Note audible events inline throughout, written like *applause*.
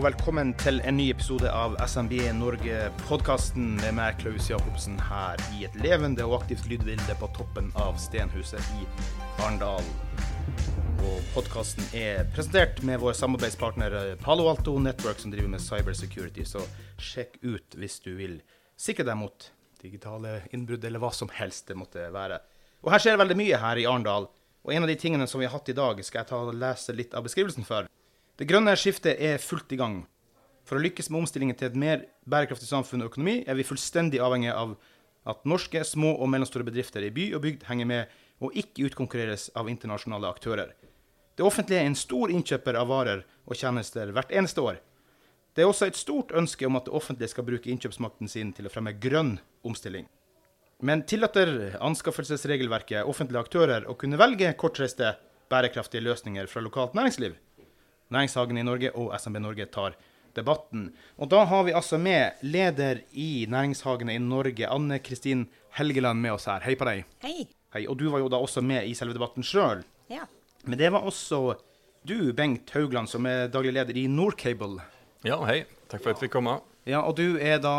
og velkommen til en ny episode av SMB Norge-podkasten med meg, Klaus Jacobsen, her i et levende og aktivt lydbilde på toppen av Stenhuset i Arendal. Og podkasten er presentert med vår samarbeidspartner Palo Alto Network, som driver med cybersecurity, så sjekk ut hvis du vil sikre deg mot digitale innbrudd eller hva som helst det måtte være. Og her skjer veldig mye her i Arendal, og en av de tingene som vi har hatt i dag, skal jeg ta og lese litt av beskrivelsen for. Det grønne skiftet er fullt i gang. For å lykkes med omstillingen til et mer bærekraftig samfunn og økonomi, er vi fullstendig avhengig av at norske små og mellomstore bedrifter i by og bygd henger med og ikke utkonkurreres av internasjonale aktører. Det offentlige er en stor innkjøper av varer og tjenester hvert eneste år. Det er også et stort ønske om at det offentlige skal bruke innkjøpsmakten sin til å fremme grønn omstilling. Men tillater anskaffelsesregelverket offentlige aktører å kunne velge kortreiste, bærekraftige løsninger fra lokalt næringsliv? Næringshagen i Norge og SMB Norge tar debatten. Og da har vi altså med leder i Næringshagene i Norge, Anne Kristin Helgeland, med oss her. Hei på deg. Hei. Hei. Og du var jo da også med i selve debatten sjøl. Ja. Men det var også du, Bengt Haugland, som er daglig leder i Norcable. Ja, hei. Takk for at vi fikk komme. Ja, og du er da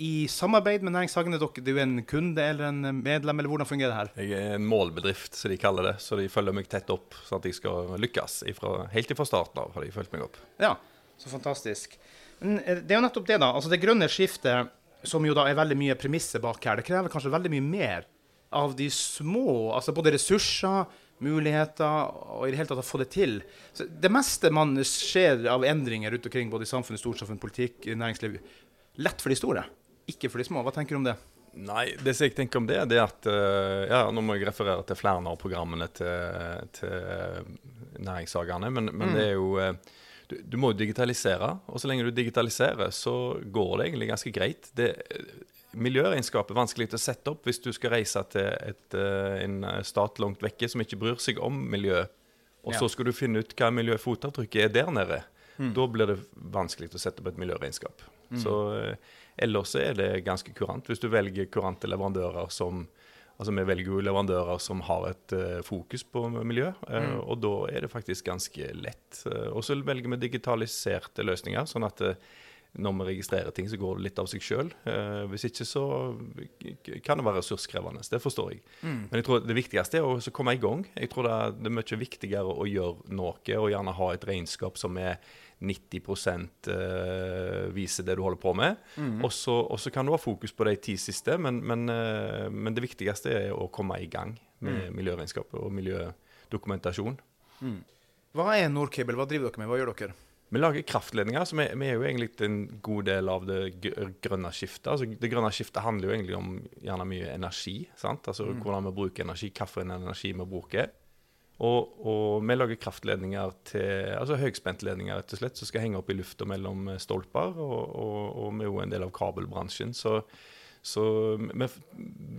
i samarbeid med Næringshagene. Dere, du er en kunde eller en medlem, eller hvordan fungerer det her? Jeg er en målbedrift, som de kaller det. Så de følger meg tett opp, sånn at jeg skal lykkes. Ifra, helt ifra starten av har de fulgt meg opp. Ja, så fantastisk. Men eh, det er jo nettopp det, da. Altså det grønne skiftet, som jo da er veldig mye premisset bak her, det krever kanskje veldig mye mer av de små, altså både ressurser, muligheter og i det hele tatt å få det til. Så det meste man ser av endringer rundt omkring, både i samfunnet, storsamfunn, politikk, næringsliv, lett for de store, ikke for de små. Hva tenker du om det? Nei, det som jeg tenker om det, det er at Ja, nå må jeg referere til flere av programmene til, til næringshagene, men, men mm. det er jo du, du, må jo digitalisere, og så lenge du digitaliserer, så går det egentlig ganske greit. Det, miljøregnskap er vanskelig å sette opp hvis du skal reise til et, en stat langt vekke som ikke bryr seg om miljø, og ja. så skal du finne ut hva miljøfotavtrykket er der nede. Mm. Da blir det vanskelig å sette opp et miljøregnskap. Mm. Så Ellers er det ganske kurant. Hvis du velger kurante leverandører som Altså Vi velger jo leverandører som har et uh, fokus på miljø, uh, mm. og da er det faktisk ganske lett. Uh, og så velger vi digitaliserte løsninger, sånn at når vi registrerer ting, så går det litt av seg sjøl. hvis ikke så kan det være ressurskrevende. Det forstår jeg. Mm. Men jeg tror det viktigste er å komme i gang. Jeg tror det er, det er mye viktigere å gjøre noe, og gjerne ha et regnskap som er 90 eh, viser det du holder på med. Mm. Og så kan du ha fokus på de ti siste, men, men, eh, men, det viktigste er å komme i gang med mm. miljøregnskapet og miljødokumentasjon. Mm. Hva er Norcable? Hva driver dere med? Hva gjør dere? Vi lager kraftledninger, så vi, vi, er jo egentlig en god del av det grønne skiftet. Altså, det grønne skiftet handler jo egentlig om gjerne mye energi. sant? Altså mm. Hvordan vi bruker energi, hvilken energi vi bruker. Og, og, vi lager kraftledninger til, altså høyspentledninger rett og slett, som skal henge opp i lufta mellom eh, stolper. Og, og, og, vi er jo en del av kabelbransjen. Så, så vi,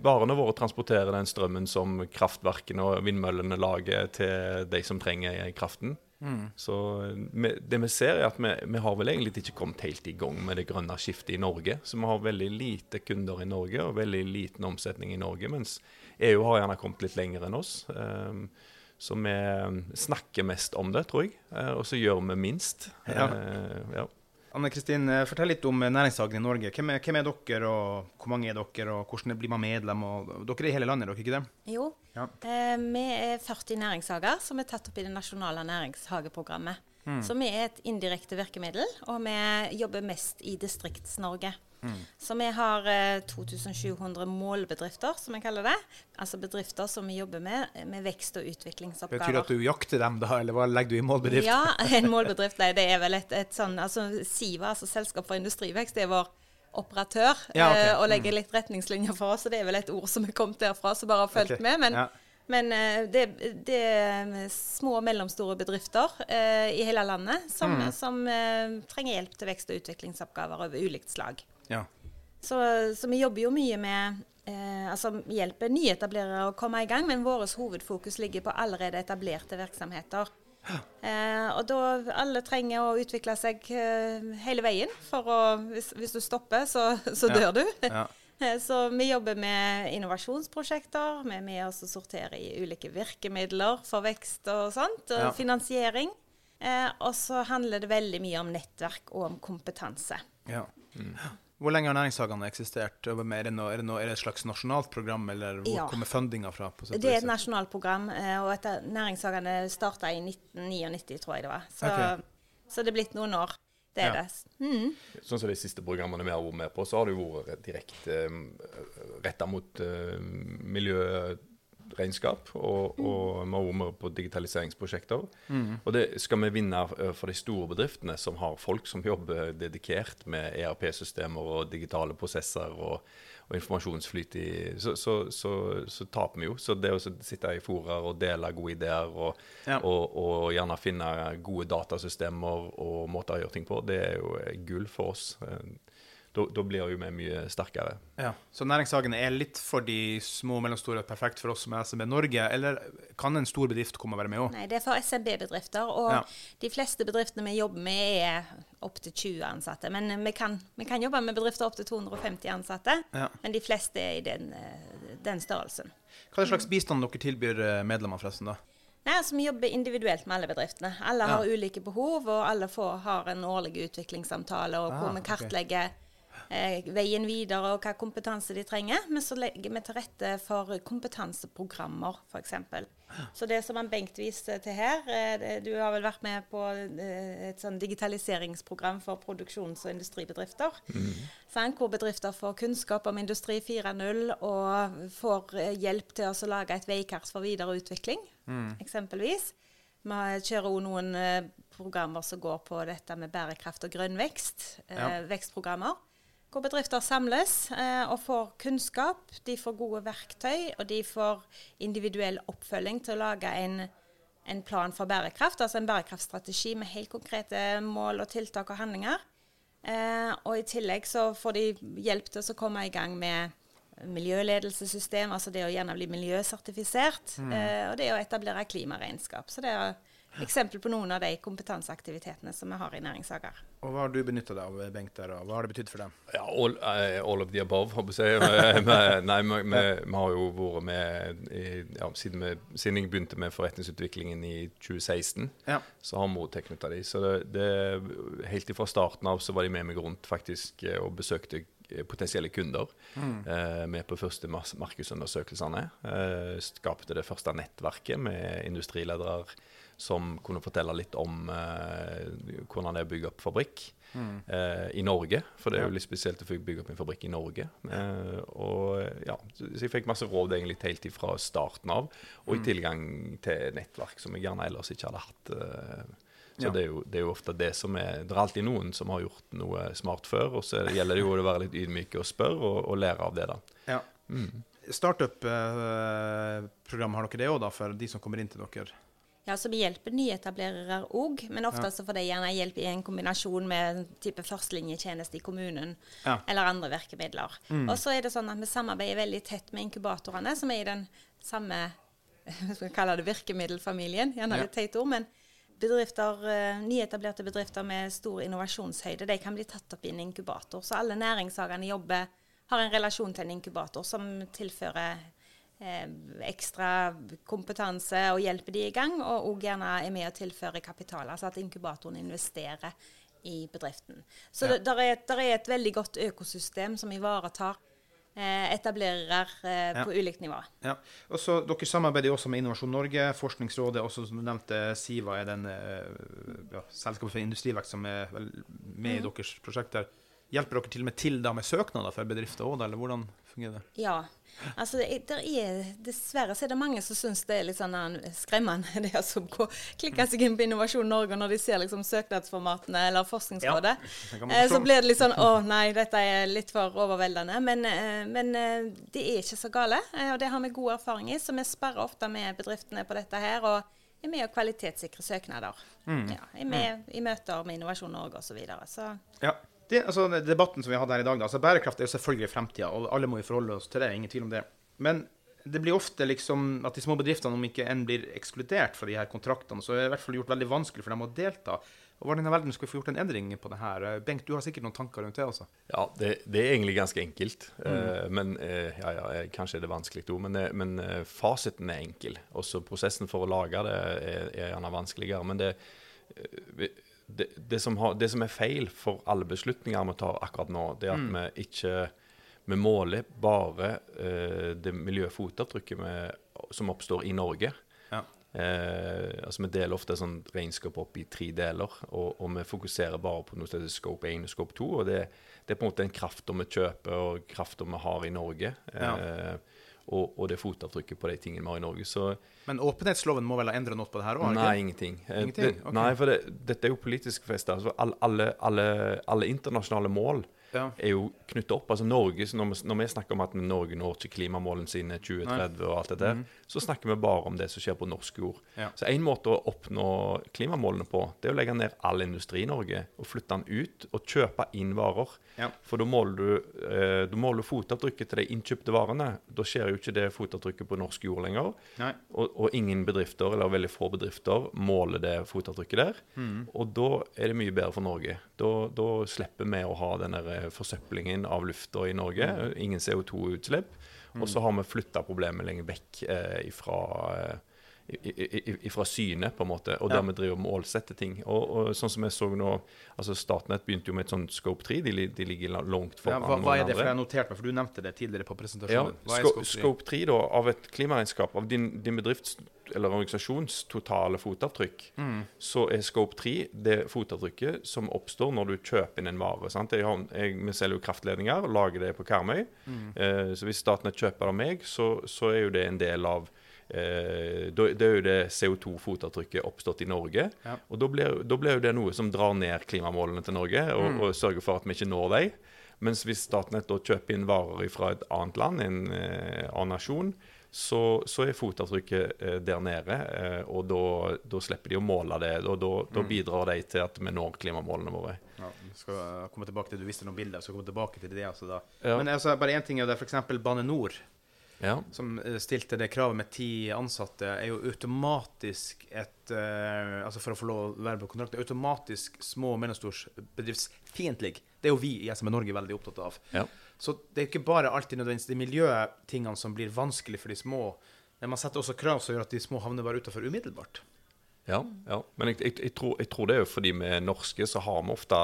varene våre transporterer den strømmen som kraftverkene og vindmøllene lager til de som trenger kraften. Mm. Så vi, det vi ser, er at vi, vi, har vel egentlig ikke kommet helt i gang med det grønne skiftet i Norge. Så vi har veldig lite kunder i Norge og veldig liten omsetning i Norge. Mens EU har gjerne kommet litt lenger enn oss. Um, så vi um, snakker mest om det, tror jeg. Eh, og så gjør vi minst. Ja. Eh, ja. Anne Kristin, eh, fortell litt om Næringshagen i Norge. Hvem er, hvem er, dere, og hvor mange er dere, og hvordan blir man medlem? Og, dere er i hele landet, er dere ikke det? Jo. Ja. Eh, vi er 40 næringshager som er tatt opp i det nasjonale næringshageprogrammet. Mm. Så vi er et indirekte virkemiddel, og vi jobber mest i Distrikts-Norge. Så vi har eh, 2700 målbedrifter, som jeg kaller det. Altså bedrifter som vi jobber med med vekst- og utviklingsoppgaver. Betyr det at du jakter dem, da, eller hva legger du i målbedrift? Ja, *laughs* en målbedrift nei, det er vel et, et sånn altså SIVA, altså Selskap for industrivekst, det er vår operatør Ja, okay. eh, og legger litt retningslinjer for oss. Så det er vel et ord som er kommet derfra, som bare har fulgt okay. med. Men, ja. men eh, det, det er små og mellomstore bedrifter eh, i hele landet som, Mm. som eh, trenger hjelp til vekst- og utviklingsoppgaver over ulikt slag. Ja. Så, så vi jobber jo mye med eh, altså hjelper nyetablerere å komme i gang, men vårt hovedfokus ligger på allerede etablerte virksomheter. Eh, og da alle trenger å utvikle seg eh, hele veien, for å, hvis, hvis du stopper, så, så Ja. dør du. Ja. *laughs* Eh, Så vi jobber med innovasjonsprosjekter, vi er med oss og sorterer i ulike virkemidler for vekst og sånt, og Ja. finansiering. Eh, og så handler det veldig mye om nettverk og om kompetanse. Ja. Hvor lenge har næringshagene eksistert? Er det, noe, er, det noe, er det et slags nasjonalt program, eller hvor Ja. kommer fundinga fra? på Det er et nasjonalt program, eh, og etter næringshagene starta i 1999, tror jeg det var. Så, okay. så det er blitt noen år. Det er Ja. det. Mm. Sånn som de siste programmene vi har vært med på, så har det jo vært direkte uh, retta mot eh, miljøregnskap. Og, og vi har vært på digitaliseringsprosjekter. Og det skal vi vinne eh, for de store bedriftene som har folk som jobber dedikert med ERP-systemer og digitale prosesser og, og informasjonsflyt i så, så, så, så taper vi jo. Så det å sitte i forer og dele gode ideer og, Ja. og, og gjerne finne gode datasystemer og måter å gjøre ting på, det er jo eh, gull for oss. Eh, Da, da blir jo vi mye sterkere. Ja. Så næringshagene er litt for de små og mellomstore perfekt for oss som er SMB Norge, eller kan en stor bedrift komme og være med òg? Nei, det er for SMB-bedrifter. Og Ja. de fleste bedriftene vi jobber med, er opptil 20 ansatte. Men eh, vi kan, vi kan jobbe med bedrifter opptil 250 ansatte. Ja. Men de fleste er i den, eh, den størrelsen. Hva er slags bistand dere tilbyr medlemmer, medlemmene, forresten? da? Nei, altså Vi jobber individuelt med alle bedriftene. Alle Ja. har ulike behov, og alle får, har en årlig utviklingssamtale og Ah, hvor vi kartlegger eh, veien videre og hva kompetanse de trenger. Men så legger vi til rette for kompetanseprogrammer, f.eks. Så det som han Bengt viste til her eh, Du har vel vært med på eh, et sånn digitaliseringsprogram for produksjons- og industribedrifter. Sant? Hvor bedrifter får kunnskap om Industri 4.0 og får eh, hjelp til å lage et veikart for videre utvikling, eksempelvis. Vi kjører også noen eh, programmer som går på dette med bærekraft og grønn vekst. Eh, Ja. Vekstprogrammer. Hvor bedrifter samles eh, og får kunnskap. De får gode verktøy, og de får individuell oppfølging til å lage en, en plan for bærekraft. Altså en bærekraftstrategi med helt konkrete mål og tiltak og handlinger. Eh, og i tillegg så får de hjelp til å komme i gang med miljøledelsessystem, altså det å gjerne bli miljøsertifisert, eh, og det å etablere klimaregnskap. Så det er eksempel på noen av de kompetanseaktivitetene som vi har i næringshager. Og hva har du benytta deg av, Bengt, der, og hva har det betydd for dem? Ja, all, eh, all of the above, håper jeg å si. *laughs* Nei, vi, vi, vi har jo vært med i, ja, siden, vi, siden jeg begynte med forretningsutviklingen i 2016, Ja. så har vi vært tilknyttet de. Så det, det, helt fra starten av så var de med meg rundt faktisk eh, og besøkte eh, potensielle kunder. Eh, med på første markedsundersøkelsene. Eh, skapte det første nettverket med industriledere som kunne fortelle litt om eh, hvordan det er å bygge opp fabrikk eh, i Norge. For det er jo litt spesielt å bygge opp en fabrikk i Norge. Eh, og ja, Så jeg fikk masse råd egentlig helt fra starten av, og i tilgang til nettverk som jeg gjerne ellers ikke hadde hatt. Eh, så Ja. det, er jo, det er jo ofte det som er Det er alltid noen som har gjort noe smart før, og så gjelder det jo å være litt ydmyk og spørre og, og lære av det, da. ja. Startup-program har dere det òg, for de som kommer inn til dere? Ja, så Vi hjelper nyetablerere òg, men ofte ja. får de gjerne hjelp i en kombinasjon med en type førstelinjetjeneste i kommunen Ja. eller andre virkemidler. Og så er det sånn at vi samarbeider veldig tett med inkubatorene, som er i den samme *laughs* vi skal kalle det, virkemiddelfamilien. Gjerne litt teit ord, men bedrifter, eh, nyetablerte bedrifter med stor innovasjonshøyde de kan bli tatt opp i en inkubator. Så alle næringshagene jobber, har en relasjon til en inkubator som tilfører eh, ekstra kompetanse og hjelper de i gang, og òg gjerne er med å tilføre kapital, altså at inkubatoren investerer i bedriften. Så Ja. det der er, der er et veldig godt økosystem som ivaretar eh, etablerere eh, Ja. på ulikt nivå. Ja. Og så Dere samarbeider også med Innovasjon Norge, Forskningsrådet, også som du nevnte Siva er den eh, ja, selskapet for industrivekst som er med i deres prosjekter. Hjelper dere til og med til da med søknader for bedrifter òg, eller hvordan fungerer det? Ja. Altså, det, er, dessverre så er det mange som syns det er litt sånn eh, skremmende *laughs* det som går, klikker seg inn på Innovasjon Norge når de ser liksom søknadsformatene eller Forskningsrådet. man Eh, så blir det litt sånn Å nei, dette er litt for overveldende. Men, eh, men det er ikke så gale, og det har vi god erfaring i. Så vi sparer ofte med bedriftene på dette her. og er med å kvalitetssikre søknader. Mm. Ja, er med i møter med Innovasjon Norge osv. Så, videre. så Ja. Det, altså, debatten som vi hadde her i dag, da, altså bærekraft er jo selvfølgelig fremtida, og alle må jo forholde oss til det, ingen tvil om det. Men det blir ofte liksom at de små bedriftene, om ikke enn blir ekskludert fra de her kontraktene, så er det i hvert fall gjort veldig vanskelig for dem å delta. Og Hvordan i verden skal vi få gjort en endring på det her? Eh, Bengt, du har sikkert noen tanker rundt det også? Ja, det, det er egentlig ganske enkelt. Eh, men eh, ja, ja, Kanskje er det vanskelig òg, men, men fasiten er enkel. Også prosessen for å lage det er, er gjerne vanskeligere. Men det, vi- det, det, som har, det som er feil for alle beslutninger vi tar akkurat nå, det er at vi ikke vi måler bare uh, det miljøfotavtrykket med, som oppstår i Norge. Ja. Uh, altså Vi deler ofte sånn regnskap opp i tre deler, og, og vi fokuserer bare på noe som heter scope 1 og scope 2. og Det, det er på en måte den krafta vi kjøper og krafta vi har i Norge. Ja. Og, og det fotavtrykket på de tingene vi har i Norge. Så Men åpenhetsloven må vel ha endret noe på det her òg? nei, ingenting. Eh, Ingenting? Det, Ok. Nei, for det, dette er jo politisk festa. Altså, alle, alle, alle, alle internasjonale mål Ja. er jo knytta opp. Altså Norge, når, vi, når vi snakker om at Norge når ikke klimamålene sine 2030 og alt det der, så snakker vi bare om det som skjer på norsk jord. Ja. Så én måte å oppnå klimamålene på, det er å legge ned all industri i Norge og flytte den ut og kjøpe inn varer. Ja. For da måler du, eh, måler du fotavtrykket til de innkjøpte varene. Da skjer jo ikke det fotavtrykket på norsk jord lenger. Og, og ingen bedrifter, eller veldig få bedrifter, måler det fotavtrykket der. Mm. Og da er det mye bedre for Norge. Da, da slipper vi å ha den der eh, forsøplingen av lufta i Norge. Mm. Ingen CO2-utslipp. Og så har vi flytta problemet lenger vekk eh, ifra, eh, ifra synet, på en måte, og dermed der vi driver med ålsette ting. Og, og sånn som jeg så nå, altså Statnett begynte jo med et sånt Scope 3. De, de ligger la- langt Ja, hva, hva er det? For jeg har notert meg, for du nevnte det tidligere på Ja, presentasjonen. Scope, Scope 3? scope 3 da, av et klimaregnskap, av din, din bedrifts eller organisasjons totale fotavtrykk, Mm. så er scope 3 det fotavtrykket som oppstår når du kjøper inn en vare. Sant? Jeg har, jeg, vi selger jo kraftledninger og lager det på Karmøy. Mm. Eh, så hvis Statnett kjøper av meg, så, så er jo det en del av eh, da, Det er jo det CO2-fotavtrykket oppstått i Norge. Ja. Og da blir, da blir jo det noe som drar ned klimamålene til Norge, og, Mm. og sørger for at vi ikke når dem. Mens hvis Statnett da kjøper inn varer fra et annet land, en eh, annen nasjon, så, så er fotavtrykket eh, der nede. Eh, og da, slipper de å måle det. Og da, Mm. bidrar de til at vi når klimamålene våre. Ja, vi skal uh, komme tilbake til Du viste noen bilder, så komme tilbake til det. Altså. Ja. Men altså, bare én ting er det f.eks. Bane NOR, Ja. som eh, stilte det kravet med ti ansatte, er jo automatisk et eh, Altså for å få lov å være på kontrakt, automatisk små og mellomstors bedriftsfiendtlig. Det er jo vi i SME Norge veldig opptatt av. Ja. Så det er ikke bare alltid nødvendigvis de miljøtingene som blir vanskelig for de små. Men man setter også krav som gjør at de små havner bare utafor umiddelbart. Ja, ja. Men jeg, jeg, jeg, tror, jeg tror det er jo fordi vi er norske, så har vi ofte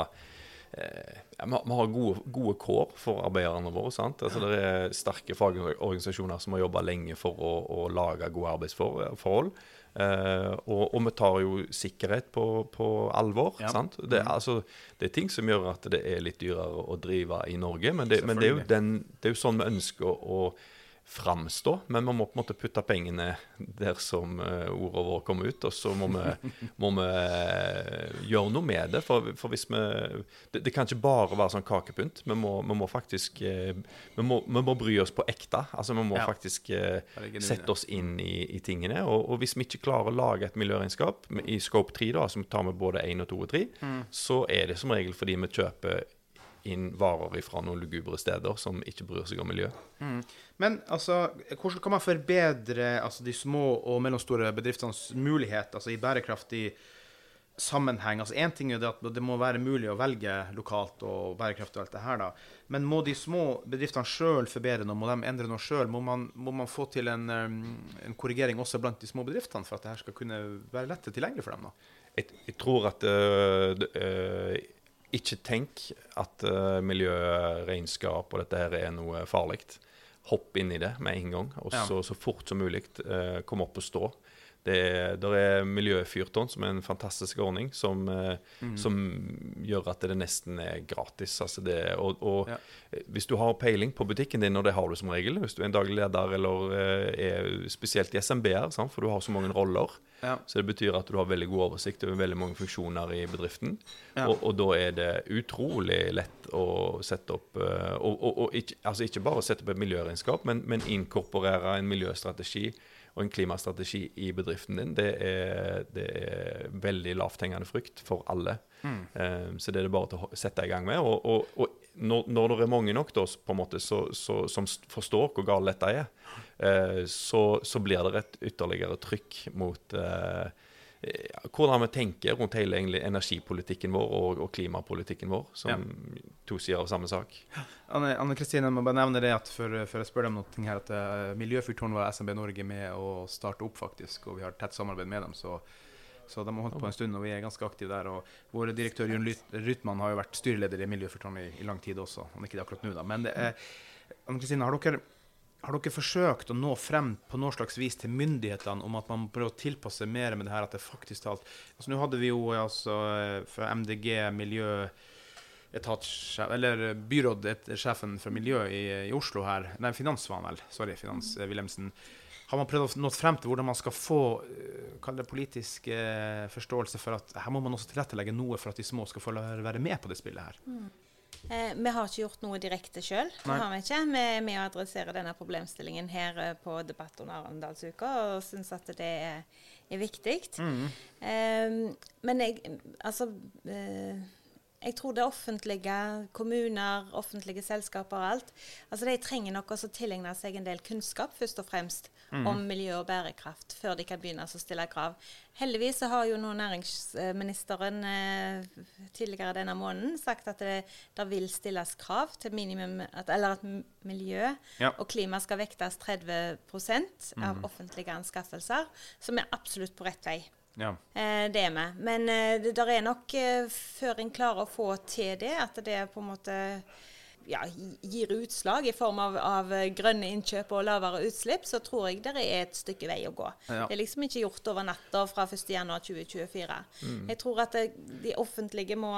eh, vi har- gode, gode kår for arbeiderne våre. sant? Altså Det er sterke fagorganisasjoner som har jobba lenge for å, å lage gode arbeidsforhold. Eh, og, og vi tar jo sikkerhet på, på alvor. Ja. sant? Det, er- altså, det er ting som gjør at det er litt dyrere å drive i Norge, men det, men det, er, jo den, det er jo sånn vi ønsker å, å framstå, men vi må på en måte putte pengene der som uh, ordene våre kommer ut, og så må vi, *laughs* må vi eh, gjøre noe med det. For, for hvis vi det, det kan ikke bare være sånn kakepynt. Vi må, vi må faktisk eh, vi, må, vi må bry oss på ekte. Altså Vi må Ja. faktisk eh, sette oss inn i, i tingene. Og, og hvis vi ikke klarer å lage et miljøregnskap i scope 3, da, som tar med både 1 og 2 og 3, Mm. så er det som regel fordi vi kjøper inn varer fra noen lugubre steder som ikke bryr seg om miljø. Men altså, hvordan kan man forbedre altså, de små og mellomstore bedriftenes mulighet altså, i bærekraftig sammenheng? Altså, Én ting er det at det må være mulig å velge lokalt og bærekraftig og alt det her, da. Men må de små bedriftene sjøl forbedre noe? Må de endre noe sjøl? Må, man- må man få til en, um, en korrigering også blant de små bedriftene for at det her skal kunne være lett tilgjengelig for dem? da? Jeg, jeg tror at øh, øh, Ikke tenk at uh, miljøregnskap og dette her er noe farlig. Hopp inn i det med en gang, og Ja. så, så fort som mulig uh, kom opp og stå. Det er, er Miljøfyrtårn, som er en fantastisk ordning, som, Mm. som gjør at det nesten er gratis. Altså det, og og Ja. hvis du har peiling på butikken din, og det har du som regel, hvis du er en daglig leder eller eh, er spesielt i SMB-er, for du har så mange roller, Ja. så det betyr at du har veldig god oversikt over veldig mange funksjoner i bedriften. Ja. Og, og da er det utrolig lett å sette opp eh, og, og ikke, altså ikke bare sette opp et miljøregnskap, men, men inkorporere en miljøstrategi og en klimastrategi i bedriften din. Det er, det er veldig lavthengende frukt for alle. Eh, så det er det bare til å sette i gang med. Og, og, og når, når det er mange nok da, på en måte, så, så, som forstår hvor galt dette er, uh, så, så blir det et ytterligere trykk mot eh, hvordan vi tenker rundt hele egentlig, energipolitikken vår og, og klimapolitikken vår, som to sider av samme sak. Anne Kristine, jeg må bare nevne det at før, før jeg spør deg om noe her, at uh, Miljøfyrtårn var SMB Norge med å starte opp, faktisk. Og vi har tett samarbeid med dem. Så, så de har holdt på en stund, og vi er ganske aktive der. Og vår direktør Jørn Rytman har jo vært styreleder i Miljøfyrtårnet i, i lang tid også. Er ikke det akkurat nå, da. Men det er, Anne Kristine, har dere har dere forsøkt å nå frem på noe slags vis til myndighetene om at man prøver å tilpasse mer med det her at det faktisk talt altså Nå hadde vi jo altså fra MDG miljø eller byrådsjefen for miljø i, i Oslo her, nei, Finans var han vel, sorry, Finans eh, Wilhelmsen. Har man prøvd å nå frem til hvordan man skal få eh, kall det politisk eh, forståelse for at her må man også tilrettelegge noe for at de små skal få være med på det spillet her? Eh, vi har ikke gjort noe direkte sjøl. Vi, Vi er med å adressere denne problemstillingen her eh, på Debatt under Arendalsuka, og syns at det er, er viktig. Eh, men jeg Altså eh, jeg tror det offentlige, kommuner, offentlige selskaper og alt, altså de trenger nok også tilegne seg en del kunnskap, først og fremst, om miljø og bærekraft, før de kan begynne å stille krav. Heldigvis så har jo nå næringsministeren eh, tidligere denne måneden sagt at det, det vil stilles krav til minimum, at, eller at miljø Ja. og klima skal vektes 30% av offentlige anskaffelser, som er absolutt på rett vei. Ja. Eh, det er vi. Men eh, det der er nok, eh, før en klarer å få til det, at det på en måte ja, gir utslag i form av, av grønne innkjøp og lavere utslipp, så tror jeg det er et stykke vei å gå. Ja. Det er liksom ikke gjort over natta fra 1.1.2024. Jeg tror at det, de offentlige må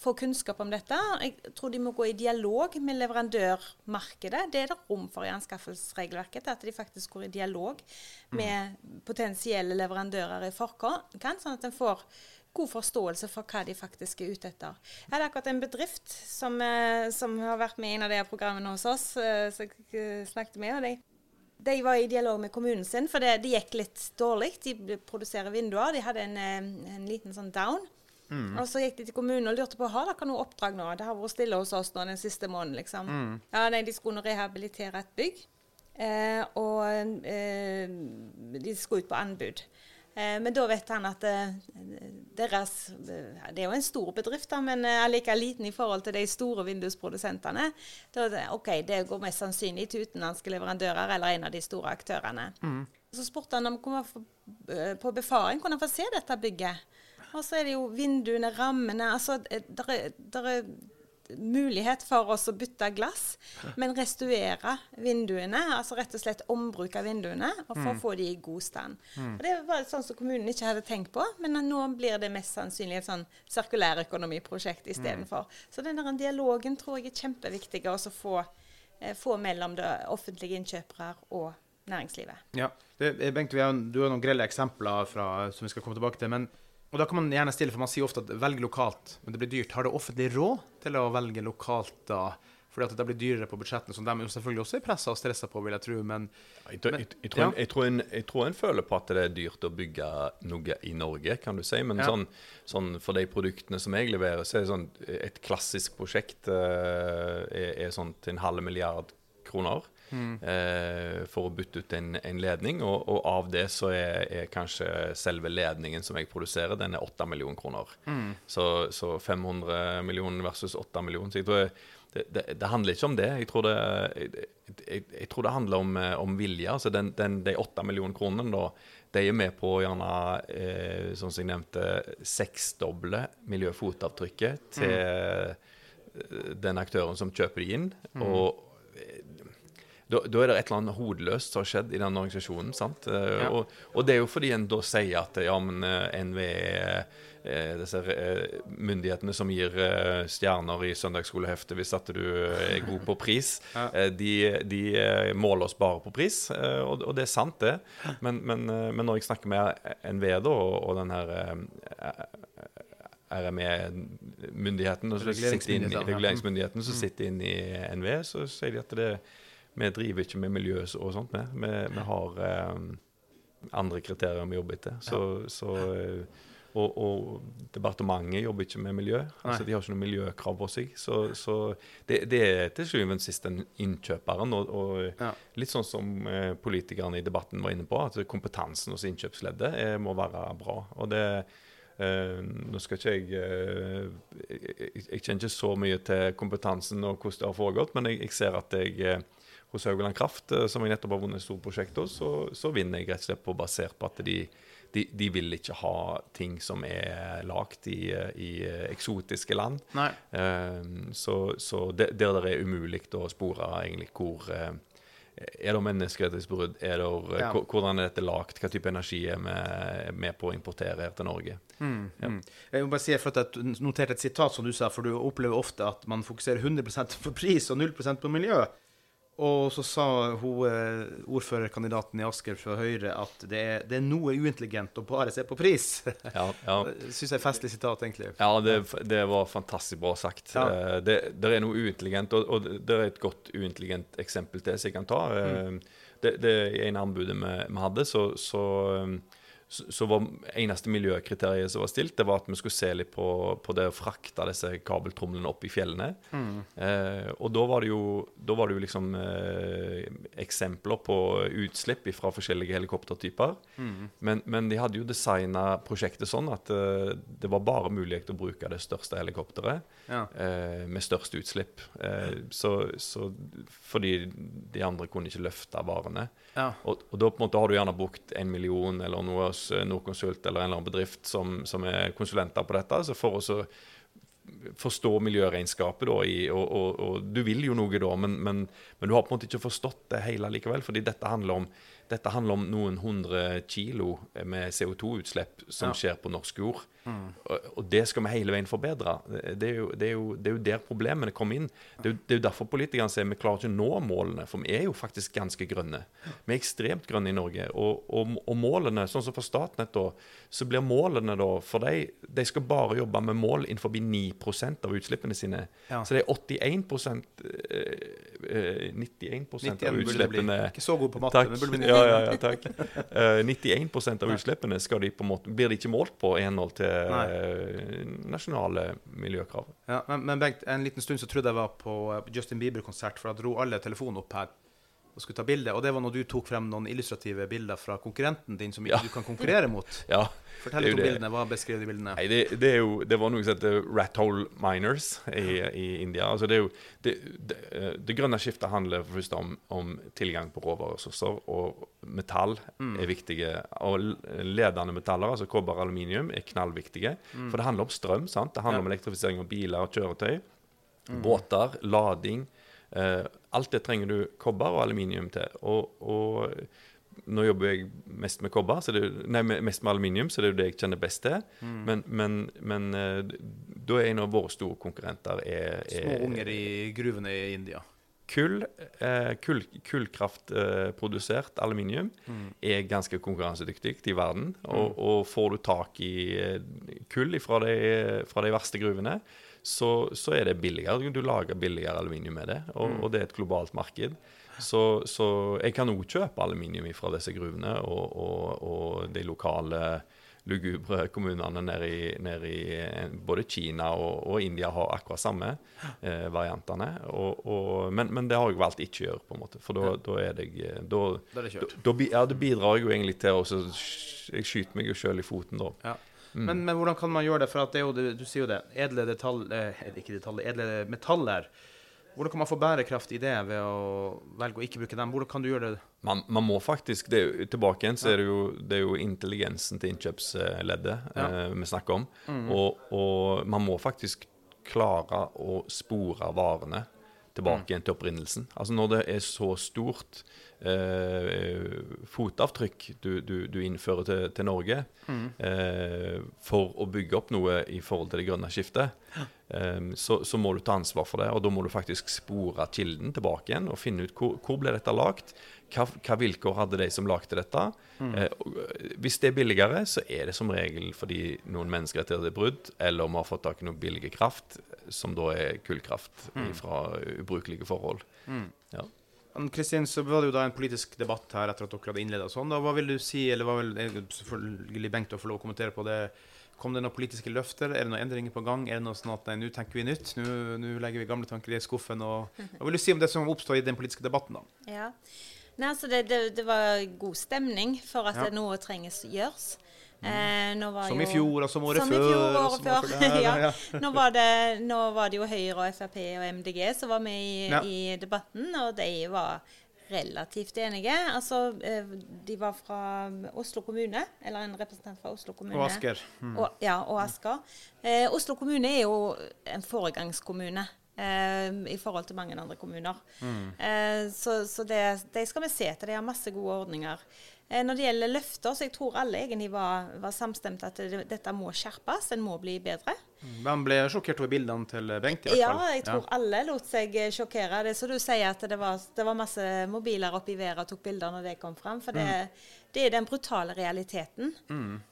få kunnskap om dette. Jeg tror de må gå i dialog med leverandørmarkedet. Det er det rom for i anskaffelsesregelverket, at de faktisk går i dialog med potensielle leverandører i forkant, sånn at en får god forståelse for hva de faktisk er ute etter. Jeg hadde akkurat en bedrift som, eh, som har vært med i en av de programmene hos oss, eh, som jeg eh, snakket med. og de de var i dialog med kommunen sin, for det, det gikk litt dårlig. De produserer vinduer. De hadde en, en liten sånn down. Og så gikk de til kommunen og lurte på har dere noe oppdrag nå. Det har vært stille hos oss nå den siste måneden, liksom. Ja, nei, De skulle nå rehabilitere et bygg. Eh, og eh, de skulle ut på anbud. Eh, men da vet han at eh, deres eh, Det er jo en stor bedrift, da, men eh, allikevel liten i forhold til de store vindusprodusentene. Da, OK, det går mest sannsynlig til utenlandske leverandører eller en av de store aktørene. Så spurte han om han kunne få, på befaring kunne han få se dette bygget. Og så er det jo vinduene, rammene altså, eh, der er, der er mulighet for oss å bytte glass, men restaurere vinduene. Altså rett og slett ombruke vinduene og for å få de i god stand. Og Det var sånn som kommunen ikke hadde tenkt på, men nå blir det mest sannsynlig et sånn sirkulærøkonomiprosjekt istedenfor. Så den der dialogen tror jeg er kjempeviktig å få, eh, få mellom det offentlige innkjøpere og næringslivet. Ja. Det, eh, Bengt, vi har, du har noen grelle eksempler fra, som vi skal komme tilbake til. men og da kan man gjerne stille, for man sier ofte at velg lokalt, men det blir dyrt. Har det offentlig råd til å velge lokalt da? Fordi at det blir dyrere på budsjettene, som de selvfølgelig også er pressa og stressa på, vil jeg tro. Men Jeg, tror- Men- jeg, jeg, tror ja. tror en, jeg tror en føler på at det er dyrt å bygge noe i Norge, kan du si. Men Ja. sånn, sånn for de produktene som jeg leverer, så er det sånn et klassisk prosjekt eh, er, er sånn til en halv milliard kroner. Eh, for å bytte ut en, en ledning, og, og av det så er, er kanskje selve ledningen som jeg produserer, den er 8 millioner kroner. Så, så 500 millioner versus 8 millioner. Så jeg tror det, det, det handler ikke om det. Jeg tror det, jeg, jeg, jeg tror det handler om, eh, om vilje. Altså den, den, de åtte millioner kronene da, de er med på gjerne, eh, som jeg nevnte, seksdoble miljøfotavtrykket til mm. den aktøren som kjøper de inn. Og eh, da, da, er det et eller annet hodeløst som har skjedd i den organisasjonen. sant? Eh, Ja. Og, og, det er jo fordi en da sier at ja, men eh, NVE eh, disse myndighetene som gir stjerner i søndagsskoleheftet hvis at du er god på pris, *laughs* de, de måler oss bare på pris. og, og det er sant, det. Men, men, men når jeg snakker med NVE da, og, og den her RME-myndigheten, og så sitter inn i- Reguleringsmyndigheten, som sitter inne i NVE, så sier de at det, vi driver ikke med miljø og sånt. Vi, vi, vi har eh, andre kriterier vi jobber etter. Så, så, eh, og, og departementet jobber ikke med miljø. altså De har ikke noe miljøkrav på seg. Så, så det, det er til syvende og sist den innkjøperen. Og, og Ja. litt sånn som eh, politikerne i debatten var inne på, at kompetansen hos innkjøpsleddet eh, må være bra. Og det Uh, Nå skal ikke jeg uh, jeg, jeg kjenner ikke så mye til kompetansen og hvordan det har foregått, men jeg, jeg ser at jeg hos Haugaland Kraft, eh, som jeg nettopp har vunnet et stort prosjekt hos, så, så vinner jeg rett og slett på basert på at de, de, de vil ikke ha ting som er lagd i, eh, i eh, eksotiske land. Eh, så så der det er umulig å spore egentlig hvor Er det menneskerettighetsbrudd? Er det, Ja. Hvordan er dette lagd? Hva type energi er vi med på å importere her til Norge? Mm, mm. Jeg må bare si for at jeg noterte et sitat som du sa, for du opplever ofte at man fokuserer 100% på pris og 0% på miljø. Og så sa hun, eh, ordførerkandidaten i Asker fra Høyre at det er, det er noe uintelligent å bare se på pris. *laughs* Ja, ja. Syns jeg er festlig sitat, egentlig. Ja, det, det var fantastisk bra sagt. Ja. Eh, Det, det er noe uintelligent, og, og det er et godt uintelligent eksempel til som jeg kan ta. Mm. Eh, Det, det I en anbudet vi, vi hadde, så, så, så, så var eneste miljøkriteriet som var stilt, det var at vi skulle se litt på, på det å frakte disse kabeltromlene opp i fjellene. Mm. Eh, og da var det jo, var det jo liksom eh, eksempler på utslipp fra forskjellige helikoptertyper. Mm. Men, men de hadde jo designa prosjektet sånn at eh, det var bare mulig å bruke det største helikopteret Ja. eh, med størst utslipp. Eh, så, så fordi de andre kunne ikke løfte varene. Ja. Og, og da på en måte har du gjerne brukt en million eller noe hos eh, Norconsult eller en eller annen bedrift som, som er konsulenter på dette. Altså for å forstå miljøregnskapet, da, i, og, og, og du vil jo noe da, men, men, men du har på en måte ikke forstått det hele likevel. fordi dette handler om, dette handler om noen hundre kilo med CO2-utslipp som Ja. skjer på norsk jord. Og, og det skal vi hele veien forbedre. Det er jo, det er jo, det er jo der problemene kommer inn. Det er, jo, det er jo derfor politikerne sier vi klarer ikke å nå målene, for vi er jo faktisk ganske grønne. Vi er ekstremt grønne i Norge. Og, og, og målene, sånn som for Statnett, da, så blir målene da For de, de skal bare jobbe med mål innenfor 9% av utslippene sine. Ja. Så det er 81 eh, eh, 91 91 av utslippene Ikke så god på matte, Takk. men burde bli Ja, ja, ja, takk. Uh, 91 av utslippene skal de på en måte, blir de ikke målt på i henhold til. Eh, nasjonale miljøkrav. Ja, men, men Bengt, en liten stund så trodde jeg var på eh, Justin Bieber-konsert, for da dro alle telefonen opp her og skulle ta bilde. Og det var når du tok frem noen illustrative bilder fra konkurrenten din som Ja. du kan konkurrere mot. Ja, Fortell litt om det. bildene. Hva beskriver de bildene? Nei, det, det, er jo, det var noe som heter rat hole miners i, i India. Altså det, er jo, det, det, eh, grønne skiftet handler først om, om tilgang på råvareressurser, og metall er viktige. Og ledende metaller, altså kobber og aluminium, er knallviktige. For det handler om strøm. sant? Det handler Ja. om elektrifisering av biler og kjøretøy. Båter, lading. Eh, alt det trenger du kobber og aluminium til. Og, og nå jobber jeg mest med kobber, så det, nei, mest med aluminium, så det er jo det jeg kjenner best til. Men, men, men eh, da er en av våre store konkurrenter er, Små er unger i gruvene i India. kull. Eh, kull Kullkraftprodusert aluminium er ganske konkurransedyktig i verden. Og, og får du tak i eh, kull fra de, fra de verste gruvene, så, så er det billigere. Du lager billigere aluminium med det, og, og det er et globalt marked. Så, så jeg kan òg kjøpe aluminium fra disse gruvene, og, og, og de lokale lugubre kommunene nede i, eh, både Kina og, og India har akkurat samme eh, variantene. Og, og, men, men det har jeg valgt ikke å gjøre, på en måte, for da, da er det jeg- da, Da da, ja, det bidrar jeg jo egentlig til å Jeg skyter meg jo sjøl i foten da. Ja. Men, men hvordan kan man gjøre det? For det jo, du sier jo det. Edle detalj, eh, ikke detalj, edle metaller. Hvordan kan man få bærekraft i det ved å velge å ikke bruke dem? Hvordan kan du gjøre det? Man, man må faktisk det, jo- Tilbake igjen så er det jo, det er jo intelligensen til innkjøpsleddet Ja. eh, vi snakker om. Og, og man må faktisk klare å spore varene tilbake igjen til opprinnelsen. Altså Når det er så stort eh, fotavtrykk du, du, du innfører til, til Norge Mm. eh, for å bygge opp noe i forhold til det grønne skiftet, eh, så, så må du ta ansvar for det. Og da må du faktisk spore kilden tilbake igjen og finne ut hvor, hvor ble dette lagd. Hva, hva vilkår hadde de som lagde dette? Mm. eh, hvis det er billigere, så er det som regel fordi noen menneskerettigheter er brudd, eller om vi har fått tak i noe billig kraft, som da er kullkraft fra ubrukelige forhold. Ja. Kristin, så var det jo da en politisk debatt her etter at dere hadde innleda sånn. Da, hva vil du si, eller hva vil selvfølgelig Bengt å få lov å kommentere på det? Kom det noen politiske løfter? Er det noen endringer på gang? Er det noe sånn at nei, nå tenker vi nytt? Nå, nå legger vi gamle tanker i skuffen? Og, *laughs* hva vil du si om det som oppstår i den politiske debatten, da? Ja. Nei, altså det, det, det var god stemning for at Ja. noe trenges gjøres. Eh, nå var Som i jo- fjor, og som året som i før, fjor, og året som året før. før *laughs* ja. ja. nå, var det, nå var det jo Høyre og Frp og MDG som var med i, Ja. i debatten, og de var relativt enige. Altså, eh, de var fra Oslo kommune, eller en representant fra Oslo kommune. Og Asker. Mm. Og, ja, og Asker. Eh, Oslo kommune er jo en foregangskommune eh, i forhold til mange andre kommuner. Eh, så så det, det, skal vi se til. De har masse gode ordninger. Eh, når det gjelder løfter, så jeg tror alle egentlig var, var samstemte at det, dette må skjerpes. En må bli bedre. Hvem ble sjokkert over bildene til Bengt? i hvert Ja, jeg tror alle lot seg eh, sjokkere. Det er så du sier at det var, det var masse mobiler oppe i været og tok bilder når det kom fram. For det, det er den brutale realiteten.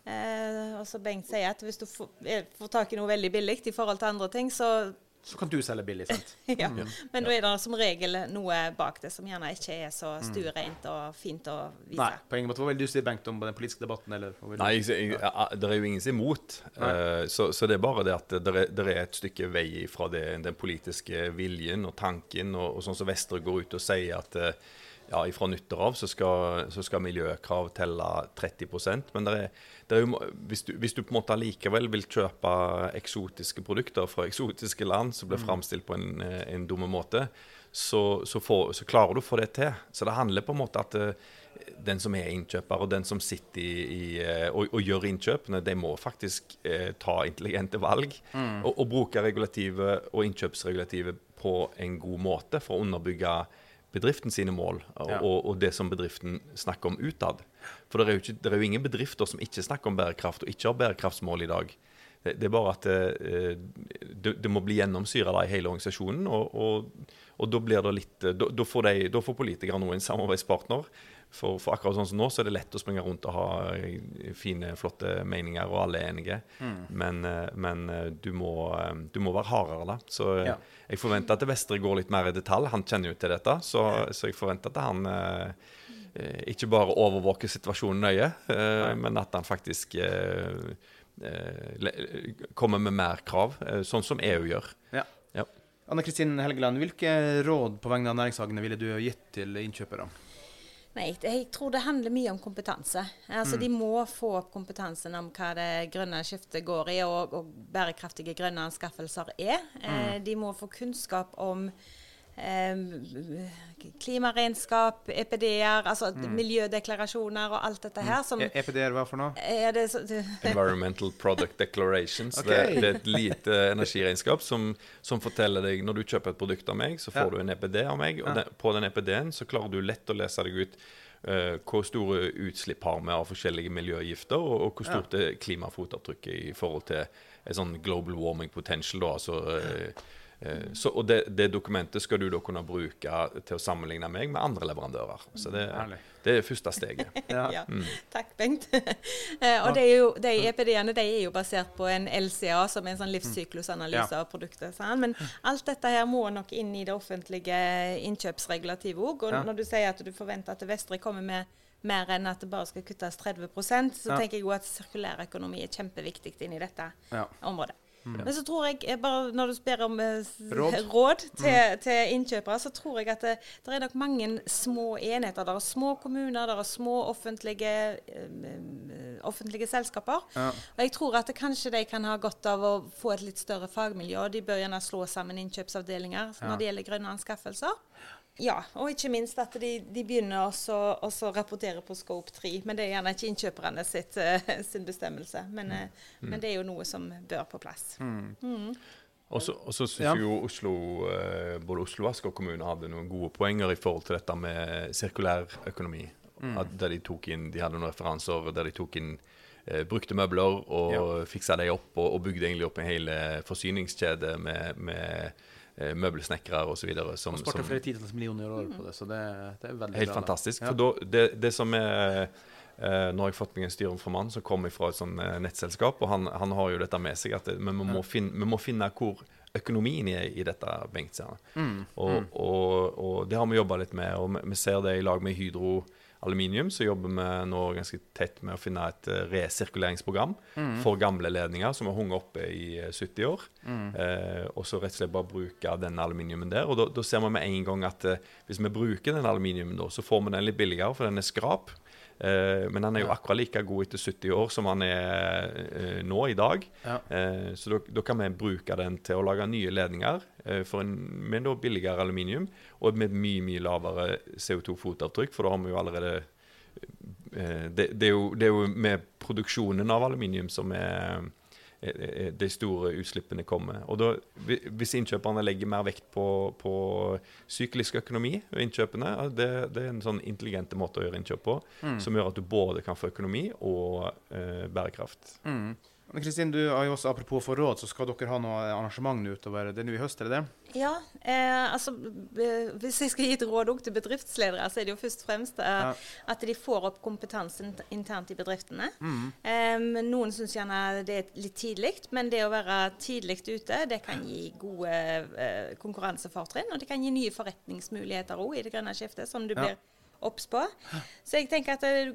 Eh, og så Bengt sier at hvis du får, eh, får tak i noe veldig billig i forhold til andre ting, så Så kan du selge billig, sant? *laughs* ja. Men da er det som regel noe bak det som gjerne ikke er så stuereint og fint å vise. Nei, på ingen måte. Hva vil du si, Bengt, om den politiske debatten? Eller, hva vil Nei, jeg, jeg, jeg, det er jo ingen som er imot. Eh, så, så det er bare det at det er, det er et stykke vei fra det, den politiske viljen og tanken, og, og sånn som Vestre går ut og sier at eh, ja, fra nyttår av så skal, så skal miljøkrav telle 30% Men det er, det er jo, hvis, du, hvis du på en måte allikevel vil kjøpe eksotiske produkter fra eksotiske land som blir framstilt på en, en dumme måte, så, så, får, så klarer du å få det til. Så det handler på en måte at eh, den som er innkjøper, og den som sitter i, i, eh, og, og gjør innkjøpene, de må faktisk eh, ta intelligente valg og, og bruke regulativet og innkjøpsregulativet på en god måte for å underbygge bedriften sine mål og, Ja. og, og det som bedriften snakker om utad. For det er, jo ikke, det er jo ingen bedrifter som ikke snakker om bærekraft og ikke har bærekraftsmål i dag. Det, det er bare at det, det, det må bli gjennomsyra i hele organisasjonen. Og, og, og da blir det litt Da, da, får, de, da får politikere nå en samarbeidspartner. For, for akkurat sånn som nå, så er det lett å springe rundt og ha eh, fine, flotte meninger, og alle er enige. Men, eh, men eh, du, må, eh, du må være hardere, da. Så eh, Ja. jeg forventer at Vestre går litt mer i detalj. Han kjenner jo til dette, så, så jeg forventer at han eh, eh, ikke bare overvåker situasjonen nøye, eh, men at han faktisk eh, eh, le- kommer med mer krav, eh, sånn som EU gjør. Ja. Ja. Anne Kristin Helgeland, hvilke råd på vegne av næringshagene ville du gitt til innkjøpere? Nei, jeg tror det handler mye om kompetanse. Altså, De må få opp kompetansen om hva det grønne skiftet går i, og, og bærekraftige grønne anskaffelser er. Eh, de må få kunnskap om eh, klimaregnskap, EPD-er, altså miljødeklarasjoner og alt dette her. Som, E- EPD-er hva for noe? er det så, Environmental Product Declarations. okay. Det, det er et lite energiregnskap som, som forteller deg når du kjøper et produkt av meg, så får Ja. du en EPD av meg. Og Ja. den, på den EPD-en så klarer du lett å lese deg ut Uh, hvor store utslipp har vi av forskjellige miljøgifter, og, og hvor stort er klimafotavtrykket i forhold til et sånn global warming potential. Da, altså, eh, så, og det, det dokumentet skal du da kunne bruke til å sammenligne meg med andre leverandører. Så det, det er første steget. *laughs* Ja. ja. Takk, Bengt. *laughs* Eh, og det er jo, de EPD-ene de er jo basert på en LCA, som er en sånn livssyklusanalyse Ja. av produktet. sant? Men alt dette her må nok inn i det offentlige innkjøpsregulativet òg. Og når du sier at du forventer at Vestre kommer med mer enn at det bare skal kuttes 30 så Ja. tenker jeg jo at sirkulærøkonomi er kjempeviktig inn i dette Ja. Området. Men så tror jeg, eh, bare når du spør om eh, Råd. *laughs* råd til, til innkjøpere, så tror jeg at det, det er nok mange små enheter. Det er små kommuner, det er små offentlige, eh, eh, offentlige selskaper. Ja. Og jeg tror at det, kanskje de kan ha godt av å få et litt større fagmiljø. De bør gjerne slå sammen innkjøpsavdelinger Ja. når det gjelder grønne anskaffelser. Ja, og ikke minst at de, de begynner også å rapportere på Scope 3. Men det er gjerne ikke innkjøperne sitt, eh, sin bestemmelse. Men, eh, men det er jo noe som bør på plass. Og så og så syns Ja. jo Oslo, eh, både Oslo og Asker kommune hadde noen gode poenger i forhold til dette med sirkulær økonomi. Mm. At der de tok inn, de hadde noen referanser der de tok inn eh, brukte møbler og Ja. fiksa de opp, og, og bygde egentlig opp en hel forsyningskjede med, med eh, møbelsnekkere osv. som, Og sparte som flere titalls millioner året på det, så det, det er veldig Helt bra. Fantastisk. Ja. For da, det, det som er eh, Nå har jeg fått meg en styreformann som kommer fra et sånn eh, nettselskap, og han, han har jo dette med seg at men vi må, finne, vi må finne hvor økonomien er i dette, Bengt. Mm, og, Mm. Og, og det har vi jobba litt med, og vi, vi ser det i lag med Hydro Aluminium. Så jobber vi nå ganske tett med å finne et eh, resirkuleringsprogram Mm. for gamle ledninger som har hunget oppe i eh, 70 år. Eh, og så rett og slett bare bruke den aluminiumen der. Og da ser vi med en gang at eh, hvis vi bruker den aluminiumen, da, så får vi den litt billigere, for den er skrap. Eh, men den er jo akkurat like god etter 70 år som den er eh, nå i dag. Ja. Eh, så da, kan vi bruke den til å lage nye ledninger en, med da billigere aluminium og med mye mye lavere CO2-fotavtrykk, for da har vi jo allerede det, det, er jo, det er jo med produksjonen av aluminium som er de store utslippene kommer. Og da, Hvis innkjøperne legger mer vekt på, på syklisk økonomi ved innkjøpene, det, det er en sånn intelligente måte å gjøre innkjøp på, som gjør at du både kan få økonomi og eh, bærekraft. Mm. Men Kristin, du har jo også, apropos for råd, så skal dere ha noe arrangement utover det nå i høst, er det det? Ja, eh, altså Hvis jeg skal gi et råd òg til bedriftsledere, så er det jo først og fremst eh, Ja. at de får opp kompetansen internt i bedriftene. Mm. Eh, noen syns gjerne det er litt tidlig, men det å være tidlig ute det kan gi gode eh, konkurransefortrinn. Og det kan gi nye forretningsmuligheter òg i det grønne skiftet, som du Ja. Obs på. Så jeg tenker at eh,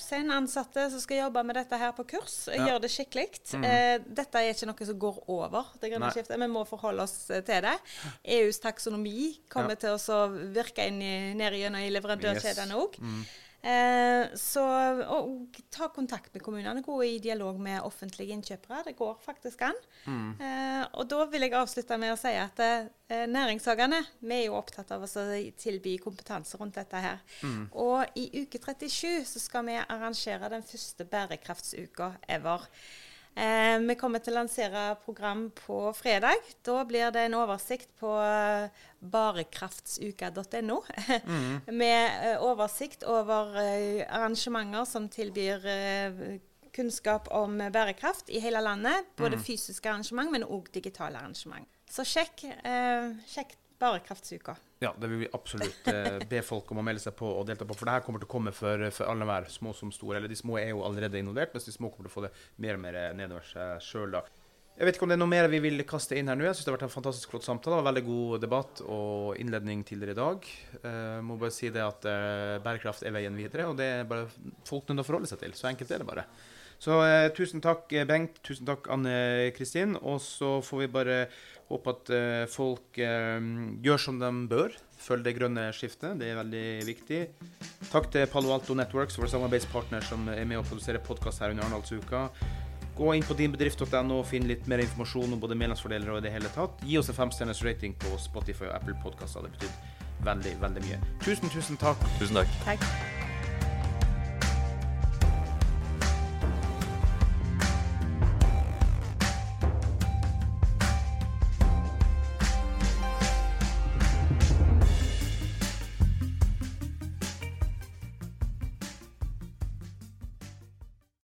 send ansatte som skal jobbe med dette her på kurs, eh, Ja. gjør det skikkelig. Eh, dette er ikke noe som går over det grønne Nei. skiftet. Vi må forholde oss eh, til det. EUs taksonomi kommer Ja. til å virke inn i, ned gjennom i leverandørkjedene Yes. òg. Eh, så og, ta kontakt med kommunene. Gå i dialog med offentlige innkjøpere. Det går faktisk an. Eh, og da vil jeg avslutte med å si at eh, næringshagene vi er jo opptatt av å tilby kompetanse rundt dette her. Og i uke 37 så skal vi arrangere den første bærekraftsuka ever. Eh, vi kommer til å lansere program på fredag. Da blir det en oversikt på barekraftsuka.no barekraftsuka.no. *laughs* Med eh, oversikt over eh, arrangementer som tilbyr eh, kunnskap om bærekraft i hele landet. Både fysiske arrangement, men òg digitale arrangement. Så sjekk, eh, sjekk Bærekraftsuka. Ja, det vil vi absolutt eh, be folk om å melde seg på og delta på, for det her kommer til å komme for, for alle hver, små som store. Eller de små er jo allerede involvert, mens de små kommer til å få det mer og mer nedover seg sjøl, da. Jeg vet ikke om det er noe mer vi vil kaste inn her nå. Jeg synes det har vært en fantastisk flott samtale. Var Veldig god debatt og innledning tidligere i dag. Eh, må bare si det at eh, bærekraft er veien videre, og det er bare folk nødt til å forholde seg til. Så enkelt er det bare. Så eh, tusen takk, eh, Bengt. Tusen takk, Anne Kristin. Og så får vi bare håpe at eh, folk eh, gjør som de bør. Følg det grønne skiftet. Det er veldig viktig. Takk til Palo Alto Networks, vår samarbeidspartner som er med å produsere podkast her under Arendalsuka. Gå inn på dinbedrift.no og finn litt mer informasjon om både medlemsfordeler og i det hele tatt. Gi oss en femstjerners rating på Spotify og Apple Podkaster. Det betyr veldig, veldig mye. Tusen, tusen takk. Tusen takk. Takk.